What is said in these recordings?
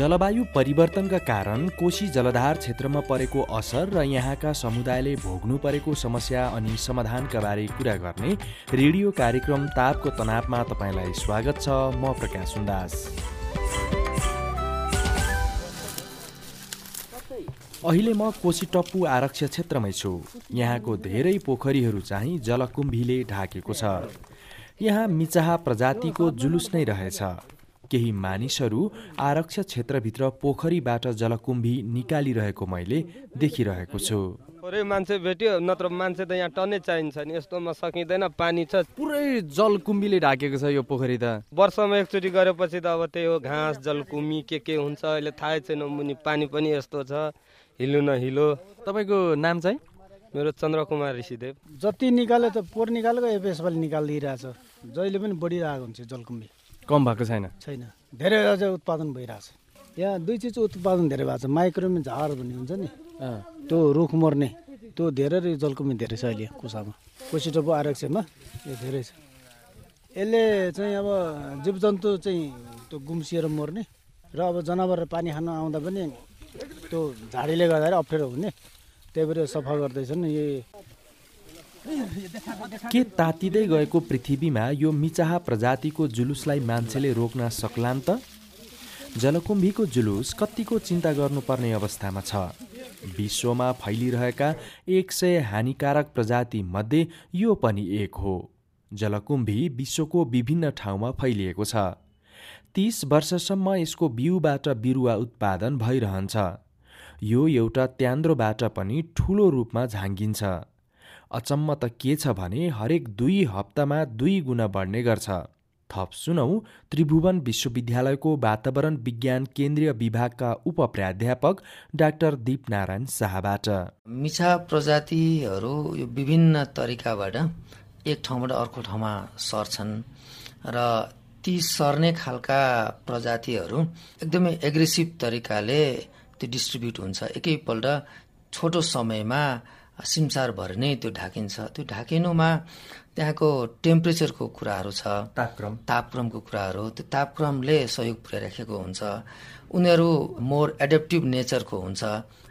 जलवायु परिवर्तनका कारण कोशी जलधार क्षेत्रमा परेको असर र यहाँका समुदायले भोग्नु परेको समस्या अनि समाधानका बारे कुरा गर्ने रेडियो कार्यक्रम तापको तनावमा तपाईँलाई स्वागत छ म प्रकाश सुन्दास। अहिले म कोशी टप्पु आरक्ष क्षेत्रमै छु। यहाँको धेरै पोखरीहरू चाहिँ जलकुम्भीले ढाकेको छ। यहाँ मिचाहा प्रजातिको जुलुस नै रहेछ। केही मानिसहरू आरक्ष क्षेत्रभित्र पोखरीबाट जलकुम्भी निकालिरहेको मैले देखिरहेको छु। थोरै मान्छे भेट्यो नत्र मान्छे त यहाँ टन्नै चाहिन्छ नि यस्तोमा सकिँदैन पानी छ। पुरै जलकुम्भीले ढाकेको छ यो पोखरी त। वर्षमा एकचोटि गरेपछि त अब त्यही हो घाँस जलकुम्भी के के हुन्छ अहिले थाहै छैन मुनि पानी पनि यस्तो छ हिलो न हिलो। तपाईँको नाम चाहिँ? मेरो चन्द्रकुमार ऋषिदेव। जति निकाल्यो त पोहोर निकालेको यसपालि निकालिदिइरहेछ। जहिले पनि बढिरहेको हुन्छ जलकुम्बी। कम भएको छैन। छैन। धेरै अझ उत्पादन भइरहेछ। यहाँ दुई चिज उत्पादन धेरै भएको छ। माइक्रोमी झार भन्ने हुन्छ नि। त्यो रुख मर्ने। त्यो धेरै जलकुम्बी धेरै छ अहिले कुसामा। कोसिटोपो आरक्षमा यो धेरै छ। यसले चाहिँ अब जीवजन्तु चाहिँ त्यो गुम्सिएर मर्ने र अब जनावर पानी खान आउँदा पनि त्यो झाडीले गर्दाखेरि अप्ठ्यारो हुने। त्यही भएर सफा गर्दैछन्। यही के तातिँदै गएको पृथ्वीमा यो मिचाहा प्रजातिको जुलुसलाई मान्छेले रोक्न सक्लान् त? जलकुम्भीको जुलुस कतिको चिन्ता गर्नुपर्ने अवस्थामा छ। विश्वमा फैलिरहेका एक सय हानिकारक प्रजाति मध्ये यो पनि एक हो। जलकुम्भी विश्वको विभिन्न ठाउँमा फैलिएको छ। तीस वर्षसम्म यसको बिउबाट बिरुवा उत्पादन भइरहन्छ। यो एउटा त्यान्द्रोबाट पनि ठुलो रूपमा झाङ्गिन्छ अचम्म त के छ भने हरेक दुई हप्तामा दुई गुणा बढ्ने गर्छ। थप सुनौ त्रिभुवन विश्वविद्यालयको वातावरण विज्ञान केन्द्रीय विभागका उप प्राध्यापक डाक्टर दिपनारायण शाहबाट। मिछा प्रजातिहरू यो विभिन्न तरिकाबाट एक ठाउँबाट अर्को ठाउँमा सर्छन् र ती सर्ने खालका प्रजातिहरू एकदमै एग्रेसिभ तरिकाले त्यो डिस्ट्रिब्युट हुन्छ। एकैपल्ट छोटो समयमा सिमसारभरि नै त्यो ढाकिन्छ। त्यो ढाकिनुमा त्यहाँको टेम्परेचरको कुराहरू छ। तापक्रम। तापक्रमको कुराहरू। त्यो तापक्रमले सहयोग पुर्याइराखेको हुन्छ। उनीहरू मोर एडेप्टिभ नेचरको हुन्छ।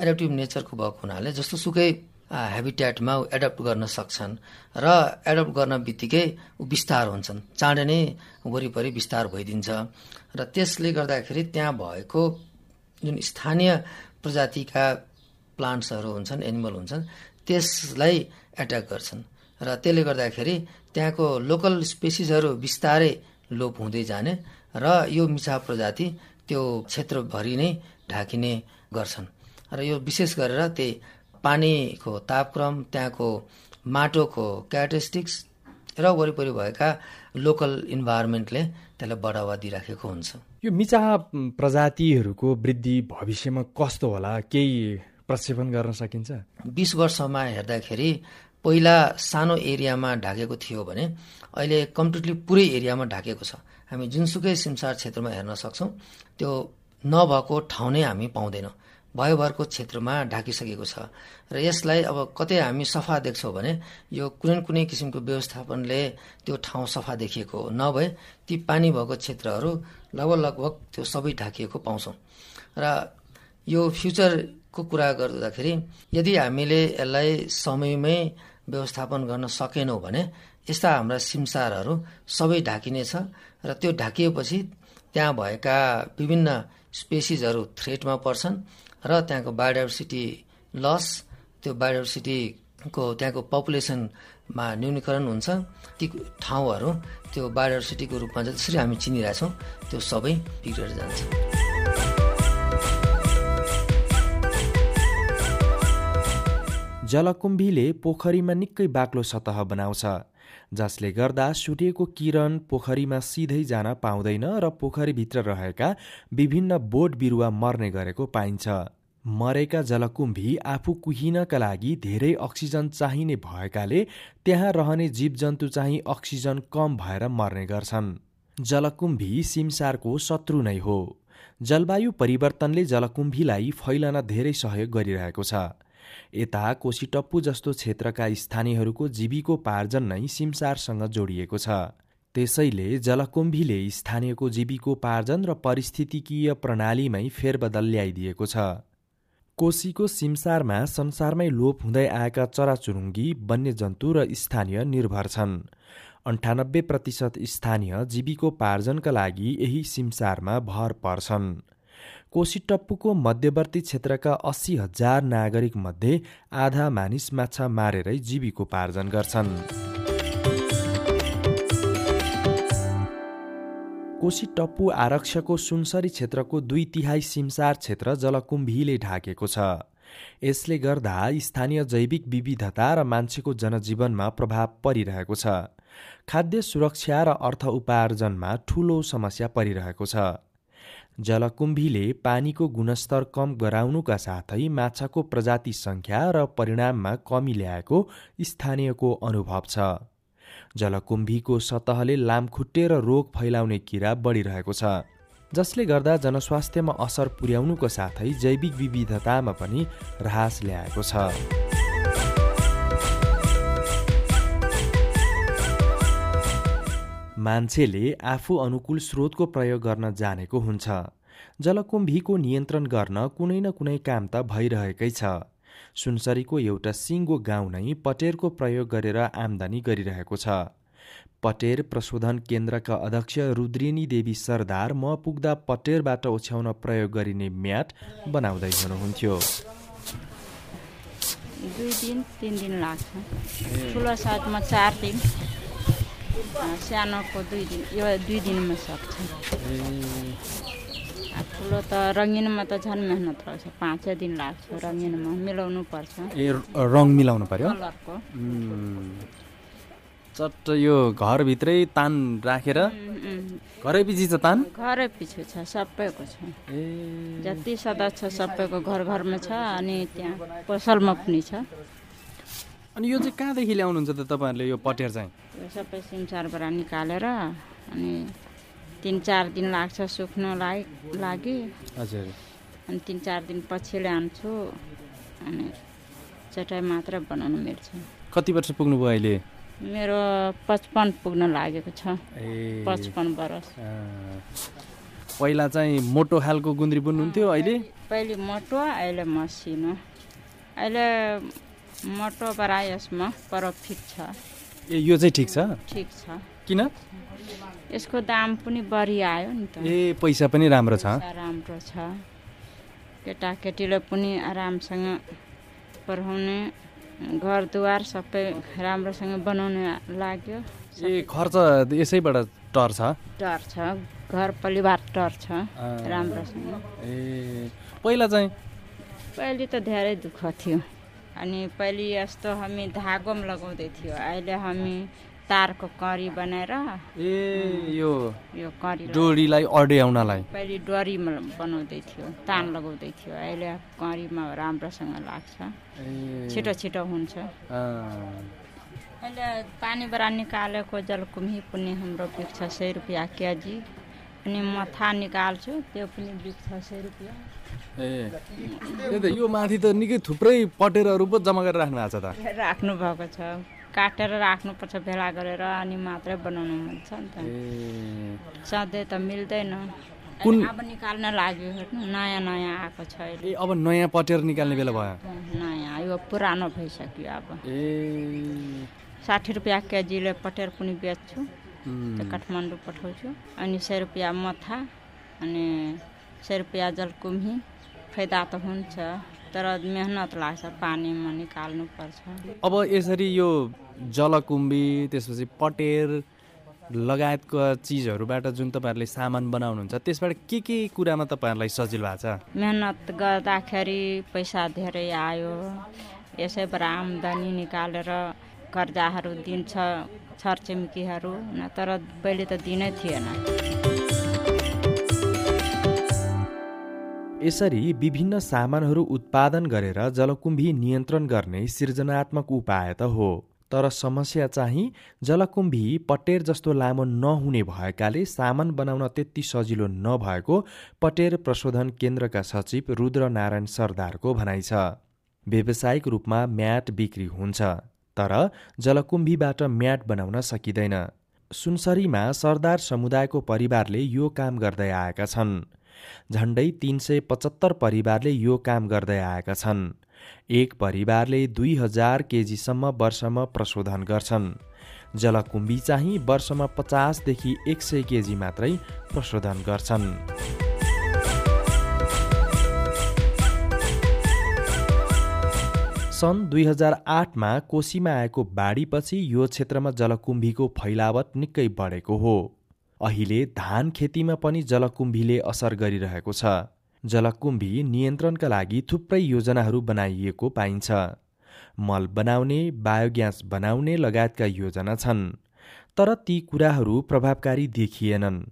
एडेप्टिभ नेचरको भएको हुनाले जस्तो सुकै हेबिट्याटमा एडप्ट गर्न सक्छन् र एडप्ट गर्न बित्तिकै ऊ विस्तार हुन्छन्। चाँडै नै वरिपरि विस्तार भइदिन्छ। र त्यसले गर्दाखेरि त्यहाँ भएको जुन स्थानीय प्रजातिका प्लान्ट्सहरू हुन्छन् एनिमल हुन्छन् त्यसलाई एट्याक गर्छन्। र त्यसले गर्दाखेरि त्यहाँको लोकल स्पेसिसहरू बिस्तारै लोप हुँदै जाने र यो मिछा प्रजाति त्यो क्षेत्रभरि नै ढाकिने गर्छन्। र यो विशेष गरेर त्यही पानीको तापक्रम त्यहाँको माटोको क्यारेक्टरिस्टिक्स र वरिपरि भएका लोकल इन्भाइरोमेन्टले त्यसलाई बढावा दिइराखेको हुन्छ। यो मिचाहा प्रजातिहरूको वृद्धि भविष्यमा कस्तो होला? केही प्रक्षेपण गर्न सकिन्छ? बिस वर्षमा हेर्दाखेरि पहिला सानो एरियामा ढाकेको थियो भने अहिले कम्प्लिटली पुरै एरियामा ढाकेको छ। हामी जुनसुकै सिमसार क्षेत्रमा हेर्न सक्छौँ त्यो नभएको ठाउँ नै हामी पाउँदैनौँ। भयोभरको क्षेत्रमा ढाकिसकेको छ। र यसलाई अब कतै हामी सफा देख्छौँ भने यो कुनै कुनै किसिमको व्यवस्थापनले त्यो ठाउँ सफा देखिएको हो नभए ती पानी भएको क्षेत्रहरू लगभग लगभग त्यो सबै ढाकिएको पाउँछौँ। र यो फ्युचरको कुरा गर्दाखेरि यदि हामीले यसलाई समयमै व्यवस्थापन गर्न सकेनौँ भने यस्ता हाम्रा सिमसारहरू सबै ढाकिनेछ र त्यो ढाकिएपछि त्यहाँ भएका विभिन्न स्पेसिसहरू थ्रेटमा पर्छन् र त्यहाँको बायोडाइभर्सिटी लस त्यो बायोडाइभर्सिटीको त्यहाँको पपुलेसनमा न्यूनीकरण हुन्छ। ती ठाउँहरू त्यो बायोडाइभर्सिटीको रूपमा जसरी हामी चिनिरहेछौँ त्यो सबै बिग्रेर जान्छ। जलकुम्भीले पोखरीमा निकै बाक्लो सतह बनाउँछ जसले गर्दा सूर्यको किरण पोखरीमा सिधै जान पाउँदैन र पोखरीभित्र रहेका विभिन्न बोट बिरुवा मर्ने गरेको पाइन्छ। मरेका जलकुम्भी आफू कुहिनका लागि धेरै अक्सिजन चाहिने भएकाले त्यहाँ रहने जीवजन्तु चाहिँ अक्सिजन कम भएर मर्ने गर्छन्। जलकुम्भी सिमसारको शत्रु नै हो। जलवायु परिवर्तनले जलकुम्भीलाई फैलन धेरै सहयोग गरिरहेको छ। यता कोसिटप्पु जस्तो क्षेत्रका स्थानीयहरूको जीविकोपार्जन नै सिमसारसँग जोडिएको छ। त्यसैले जलकुम्भीले स्थानीयको जीविकोपार्जन र पारिस्थितिकीय प्रणालीमै फेरबदल ल्याइदिएको छ। कोसीको सिमसारमा संसारमै लोप हुँदै आएका चराचुरुङ्गी वन्यजन्तु र स्थानीय निर्भर छन्। अन्ठानब्बे प्रतिशत स्थानीय जीविकोपार्जनका लागि यही सिमसारमा भर पर्छन्। कोसीटप्पूको मध्यवर्ती क्षेत्रका अस्सी हजार नागरिक मध्ये आधा मानिस माछा मारेरै जीविकोपार्जन गर्छन्। कोशी टप्पु आरक्षको सुनसरी क्षेत्रको दुई तिहाई सिमसार क्षेत्र जलकुम्भीले ढाकेको छ। यसले गर्दा स्थानीय जैविक विविधता र मान्छेको जनजीवनमा प्रभाव परिरहेको छ। खाद्य सुरक्षा र अर्थ उपार्जनमा ठूलो समस्या परिरहेको छ। जलकुम्भीले पानीको गुणस्तर कम गराउनुका साथै माछाको प्रजाति सङ्ख्या र परिणाममा कमी ल्याएको स्थानीयको अनुभव छ। जलकुम्भीको सतहले लामखुट्टे र रोग फैलाउने किरा बढिरहेको छ जसले गर्दा जनस्वास्थ्यमा असर पुर्याउनुको साथै जैविक विविधतामा पनि ह्रास ल्याएको छ। मान्छेले आफू अनुकूल स्रोतको प्रयोग गर्न जानेको हुन्छ। जलकुम्भीको नियन्त्रण गर्न कुनै न कुनै काम त भइरहेकै छ। सुनसरीको एउटा सिङ्गो गाउँ नै पटेरको प्रयोग गरेर आम्दानी गरिरहेको छ। पटेर प्रशोधन केन्द्रका अध्यक्ष रुद्रिनी देवी सरदार म पुग्दा पटेरबाट ओछ्याउन प्रयोग गरिने म्याट बनाउँदै हुनुहुन्थ्यो। दुई दिन तिन दिन लाग्छ। ठुलो साइजमा चार दिन। सानोको दुई दिन यो दुई दिनमा सक्छ। ठुलो त रङ्गिनमा त झन् मेहनत रहेछ पाँचै दिन लाग्छ रङ्गिनमा मिलाउनु पर्छ। ए रङ मिलाउनु पर्यो? कलरको। चट्ट यो घरभित्रै तान राखेर घरै पछि छ तान? घरै पछि छ सबैको छ। ए। जति सदस्य छ सबैको घर घरमा छ अनि त्यहाँ पसलमा पनि छ। अनि यो चाहिँ कहाँदेखि ल्याउनुहुन्छ त तपाईँहरूले यो पटेर चाहिँ? सबै सिमसारबाट निकालेर अनि तिन चार दिन लाग्छ सुक्नलाई लागि। हजुर। अनि तिन चार दिन पछि ल्याउँछु अनि चटाइ मात्र बनाउनु मिल्छ। कति वर्ष पुग्नुभयो अहिले? मेरो पचपन्न पुग्न लागेको छ। पचपन्न वर्ष पहिला चाहिँ मोटो खालको गुन्द्री बुन्नुहुन्थ्यो अहिले? पहिले मोटो अहिले मसिनो। अहिले मोटो बरा यसमा प्रफिट छ। ए यो चाहिँ ठिक छ? ठिक छ। किन? यसको दाम पनि बढी आयो नि त। ए पैसा पनि राम्रो छ। राम्रो छ। केटाकेटीले पनि आरामसँग पढाउने घरद्वार सबै राम्रोसँग बनाउनु लाग्यो। ए खर्च यसैबाट टर्छ टर्छ घर परिवार टर्छ राम्रोसँग। ए पहिला चाहिँ? पहिले त धेरै दुःख थियो। अनि पहिले यस्तो हामी धागोमा लगाउँदै थियो। अहिले हामी तारको करी बनाएर ए यो यो करी डोरीलाई अड्याउनलाई। पहिले डोरीमा बनाउँदै थियो तान लगाउँदै थियो। अहिले करीमा राम्रोसँग लाग्छ। छिटो छिटो हुन्छ। अहिले पानीबाट निकालेको जलकुम्ही पनि हाम्रो बिक्छ सय रुपियाँ केजी अनि मथा निकाल्छु त्यो पनि बिक्छ सय रुपियाँ। ए त्यही त यो माथि त निकै थुप्रै पटेरहरू पो जम्मा गरेर राख्नु भएको छ त। राख्नु भएको छ। काटेर राख्नुपर्छ भेला गरेर अनि मात्रै बनाउनु मिल्छ नि त। सधैँ त मिल्दैन। कुन अब निकाल्न लाग्यो हेर्नु नयाँ नयाँ आएको छ ए अब नयाँ पटेर निकाल्ने बेला भयो। नयाँ यो पुरानो भइसक्यो अब। ए। साठी रुपियाँ केजीले पटेर पनि बेच्छु। त्यो काठमाडौँ पठाउँछु अनि सय रुपियाँ मथा अनि सय रुपियाँ जलकुम्ही फाइदा त हुन्छ तर मेहनत लाग्छ पानीमा निकाल्नुपर्छ अब यसरी यो जलकुम्बी त्यसपछि पटेर लगायतका चिजहरूबाट जुन तपाईँहरूले सामान बनाउनुहुन्छ त्यसबाट के के कुरामा तपाईँहरूलाई सजिलो भएको छ मेहनत गर्दाखेरि पैसा धेरै आयो यसैबाट आम्दानी निकालेर कर्जाहरू दिन्छ छरछिमेकीहरू तर पहिले त दिनै थिएन। यसरी विभिन्न सामानहरू उत्पादन गरेर जलकुम्भी नियन्त्रण गर्ने सृजनात्मक उपाय त हो तर समस्या चाहिँ जलकुम्भी पटेर जस्तो लामो नहुने भएकाले सामान बनाउन त्यति सजिलो नभएको पटेर प्रशोधन केन्द्रका सचिव रुद्र नारायण सरदारको भनाइ छ। व्यावसायिक रूपमा म्याट बिक्री हुन्छ। तर जलकुम्भीबाट म्याट बनाउन सकिँदैन। सुनसरीमा सरदार समुदायको परिवारले यो काम गर्दै आएका छन्। झन्डै तीन सय पचहत्तर परिवारले यो काम गर्दै आएका छन्। एक परिवारले दुई हजार केजीसम्म वर्षमा प्रशोधन गर्छन्। जलकुम्भी चाहिँ वर्षमा पचासदेखि एक सय केजी मात्रै प्रशोधन गर्छन्। सन् दुई हजार आठमा कोसीमा आएको बाढीपछि यो क्षेत्रमा जलकुम्भीको फैलावट निकै बढेको हो। अहिले धान खेतीमा पनि जलकुम्भीले असर गरिरहेको छ। जलकुम्भी नियन्त्रणका लागि थुप्रै योजनाहरू बनाइएको पाइन्छ। मल बनाउने बायोग्यास बनाउने लगायतका योजना छन् तर ती कुराहरू प्रभावकारी देखिएनन्।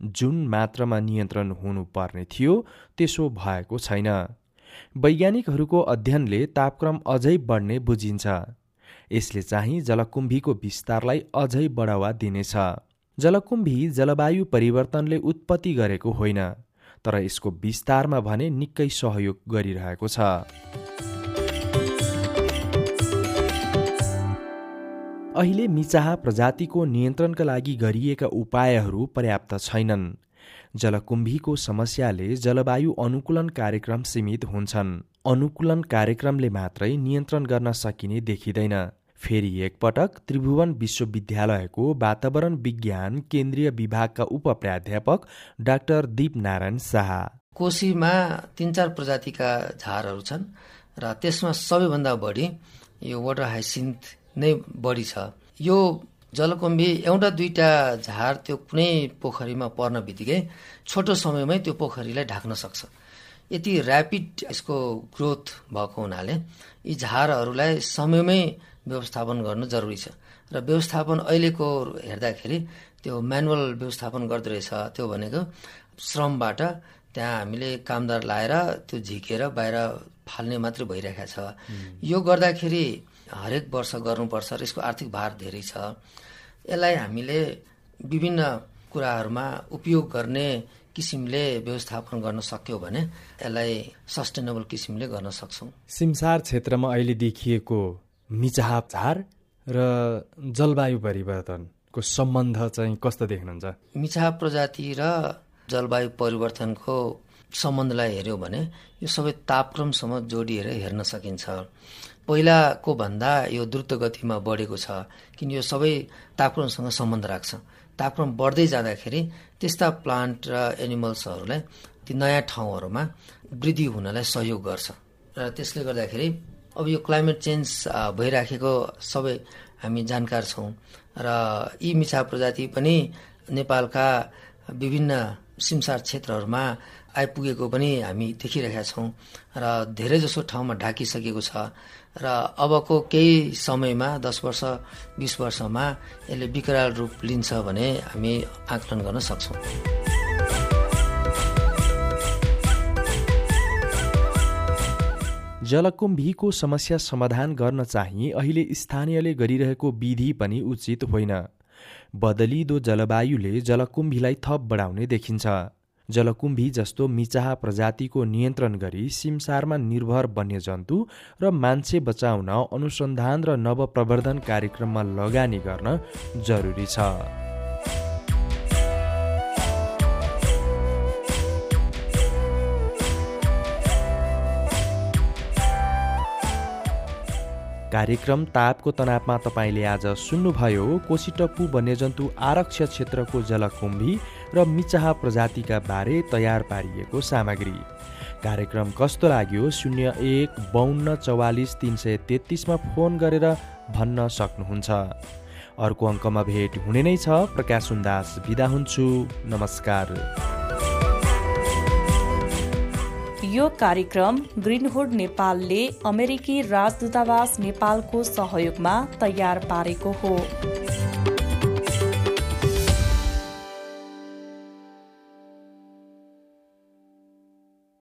जुन मात्रामा नियन्त्रण हुनुपर्ने थियो त्यसो भएको छैन। वैज्ञानिकहरूको अध्ययनले तापक्रम अझै बढ्ने बुझिन्छ। यसले चाहिँ जलकुम्भीको विस्तारलाई अझै बढावा दिनेछ। जलकुम्भी जलवायु परिवर्तनले उत्पत्ति गरेको होइन तर यसको विस्तारमा भने निकै सहयोग गरिरहेको छ। अहिले मिचाहा प्रजातिको नियन्त्रणका लागि गरिएका उपायहरू पर्याप्त छैनन्। जलकुम्भीको समस्याले जलवायु अनुकूलन कार्यक्रम सीमित हुन्छन्। अनुकूलन कार्यक्रमले मात्रै नियन्त्रण गर्न सकिने देखिँदैन। फेरि एकपटक त्रिभुवन विश्वविद्यालयको वातावरण विज्ञान केन्द्रीय विभागका उप प्राध्यापक डाक्टर दीप नारायण शाह। कोशीमा तिन चार प्रजातिका झारहरू छन् र त्यसमा सबैभन्दा बढी यो वाटर हाइसिन्थ नै बढी छ। यो जलकुम्भी एउटा दुईटा झार त्यो कुनै पोखरीमा पर्न बित्तिकै छोटो समयमै त्यो पोखरीलाई ढाक्न सक्छ। यति ऱ्यापिड यसको ग्रोथ भएको हुनाले यी झारहरूलाई समयमै व्यवस्थापन गर्नु जरुरी छ। र व्यवस्थापन अहिलेको हेर्दाखेरि त्यो म्यानुअल व्यवस्थापन गर्दो रहेछ त्यो भनेको श्रमबाट त्यहाँ हामीले कामदार लाएर त्यो झिकेर बाहिर फाल्ने मात्रै भइरहेको छ। यो गर्दाखेरि हरेक वर्ष गर्नुपर्छ र यसको आर्थिक भार धेरै छ। यसलाई हामीले विभिन्न कुराहरूमा उपयोग गर्ने किसिमले व्यवस्थापन गर्न सक्यो भने यसलाई सस्टेनेबल किसिमले गर्न सक्छौँ। सिमसार क्षेत्रमा अहिले देखिएको मिचाहा झार र जलवायु परिवर्तनको सम्बन्ध चाहिँ कस्तो देख्नुहुन्छ? मिचाहा प्रजाति र जलवायु परिवर्तनको सम्बन्धलाई हेऱ्यो भने यो सबै तापक्रमसम्म जोडिएर हेर्न सकिन्छ। पहिलाको भन्दा यो द्रुत गतिमा बढेको छ किन यो सबै तापक्रमसँग सम्बन्ध राख्छ। तापक्रम बढ्दै जाँदाखेरि त्यस्ता प्लान्ट र एनिमल्सहरूलाई ती नयाँ ठाउँहरूमा वृद्धि हुनलाई सहयोग गर्छ। र त्यसले गर्दाखेरि अब यो क्लाइमेट चेन्ज भइराखेको सबै हामी जानकार छौँ। र यी मिछा प्रजाति पनि नेपालका विभिन्न सिमसार क्षेत्रहरूमा आइपुगेको पनि हामी देखिरहेका छौँ। र धेरैजसो ठाउँमा ढाकिसकेको छ। र अबको केही समयमा दस वर्ष बिस वर्षमा यसले विकराल रूप लिन्छ भने हामी आकलन गर्न सक्छौँ। जलकुम्भीको समस्या समाधान गर्न चाहिँ अहिले स्थानीयले गरिरहेको विधि पनि उचित होइन। बदलिदो जलवायुले जलकुम्भीलाई थप बढाउने देखिन्छ। जलकुम्भी जस्तो मिचाहा प्रजातिको नियन्त्रण गरी सिमसारमा निर्भर वन्यजन्तु र मान्छे बचाउन अनुसन्धान र नवप्रवर्धन कार्यक्रममा लगानी गर्न जरुरी छ। कार्यक्रम तापको तनावमा तपाईँले आज सुन्नुभयो कोसिटप्पु वन्यजन्तु आरक्ष क्षेत्रको जलकुम्भी र मिचाहा प्रजातिका बारे तयार पारिएको सामग्री। कार्यक्रम कस्तो लाग्यो शून्य एक बाहन्न चौवालिस तिन सय तेत्तिसमा फोन गरेर भन्न सक्नुहुन्छ। अर्को अङ्कमा भेट हुने नै छ प्रकाश सुन्दास बिदा हुन्छु नमस्कार। यो कार्यक्रम ग्रिनहुड नेपालले अमेरिकी राजदूतावास नेपालको सहयोगमा तयार पारेको हो।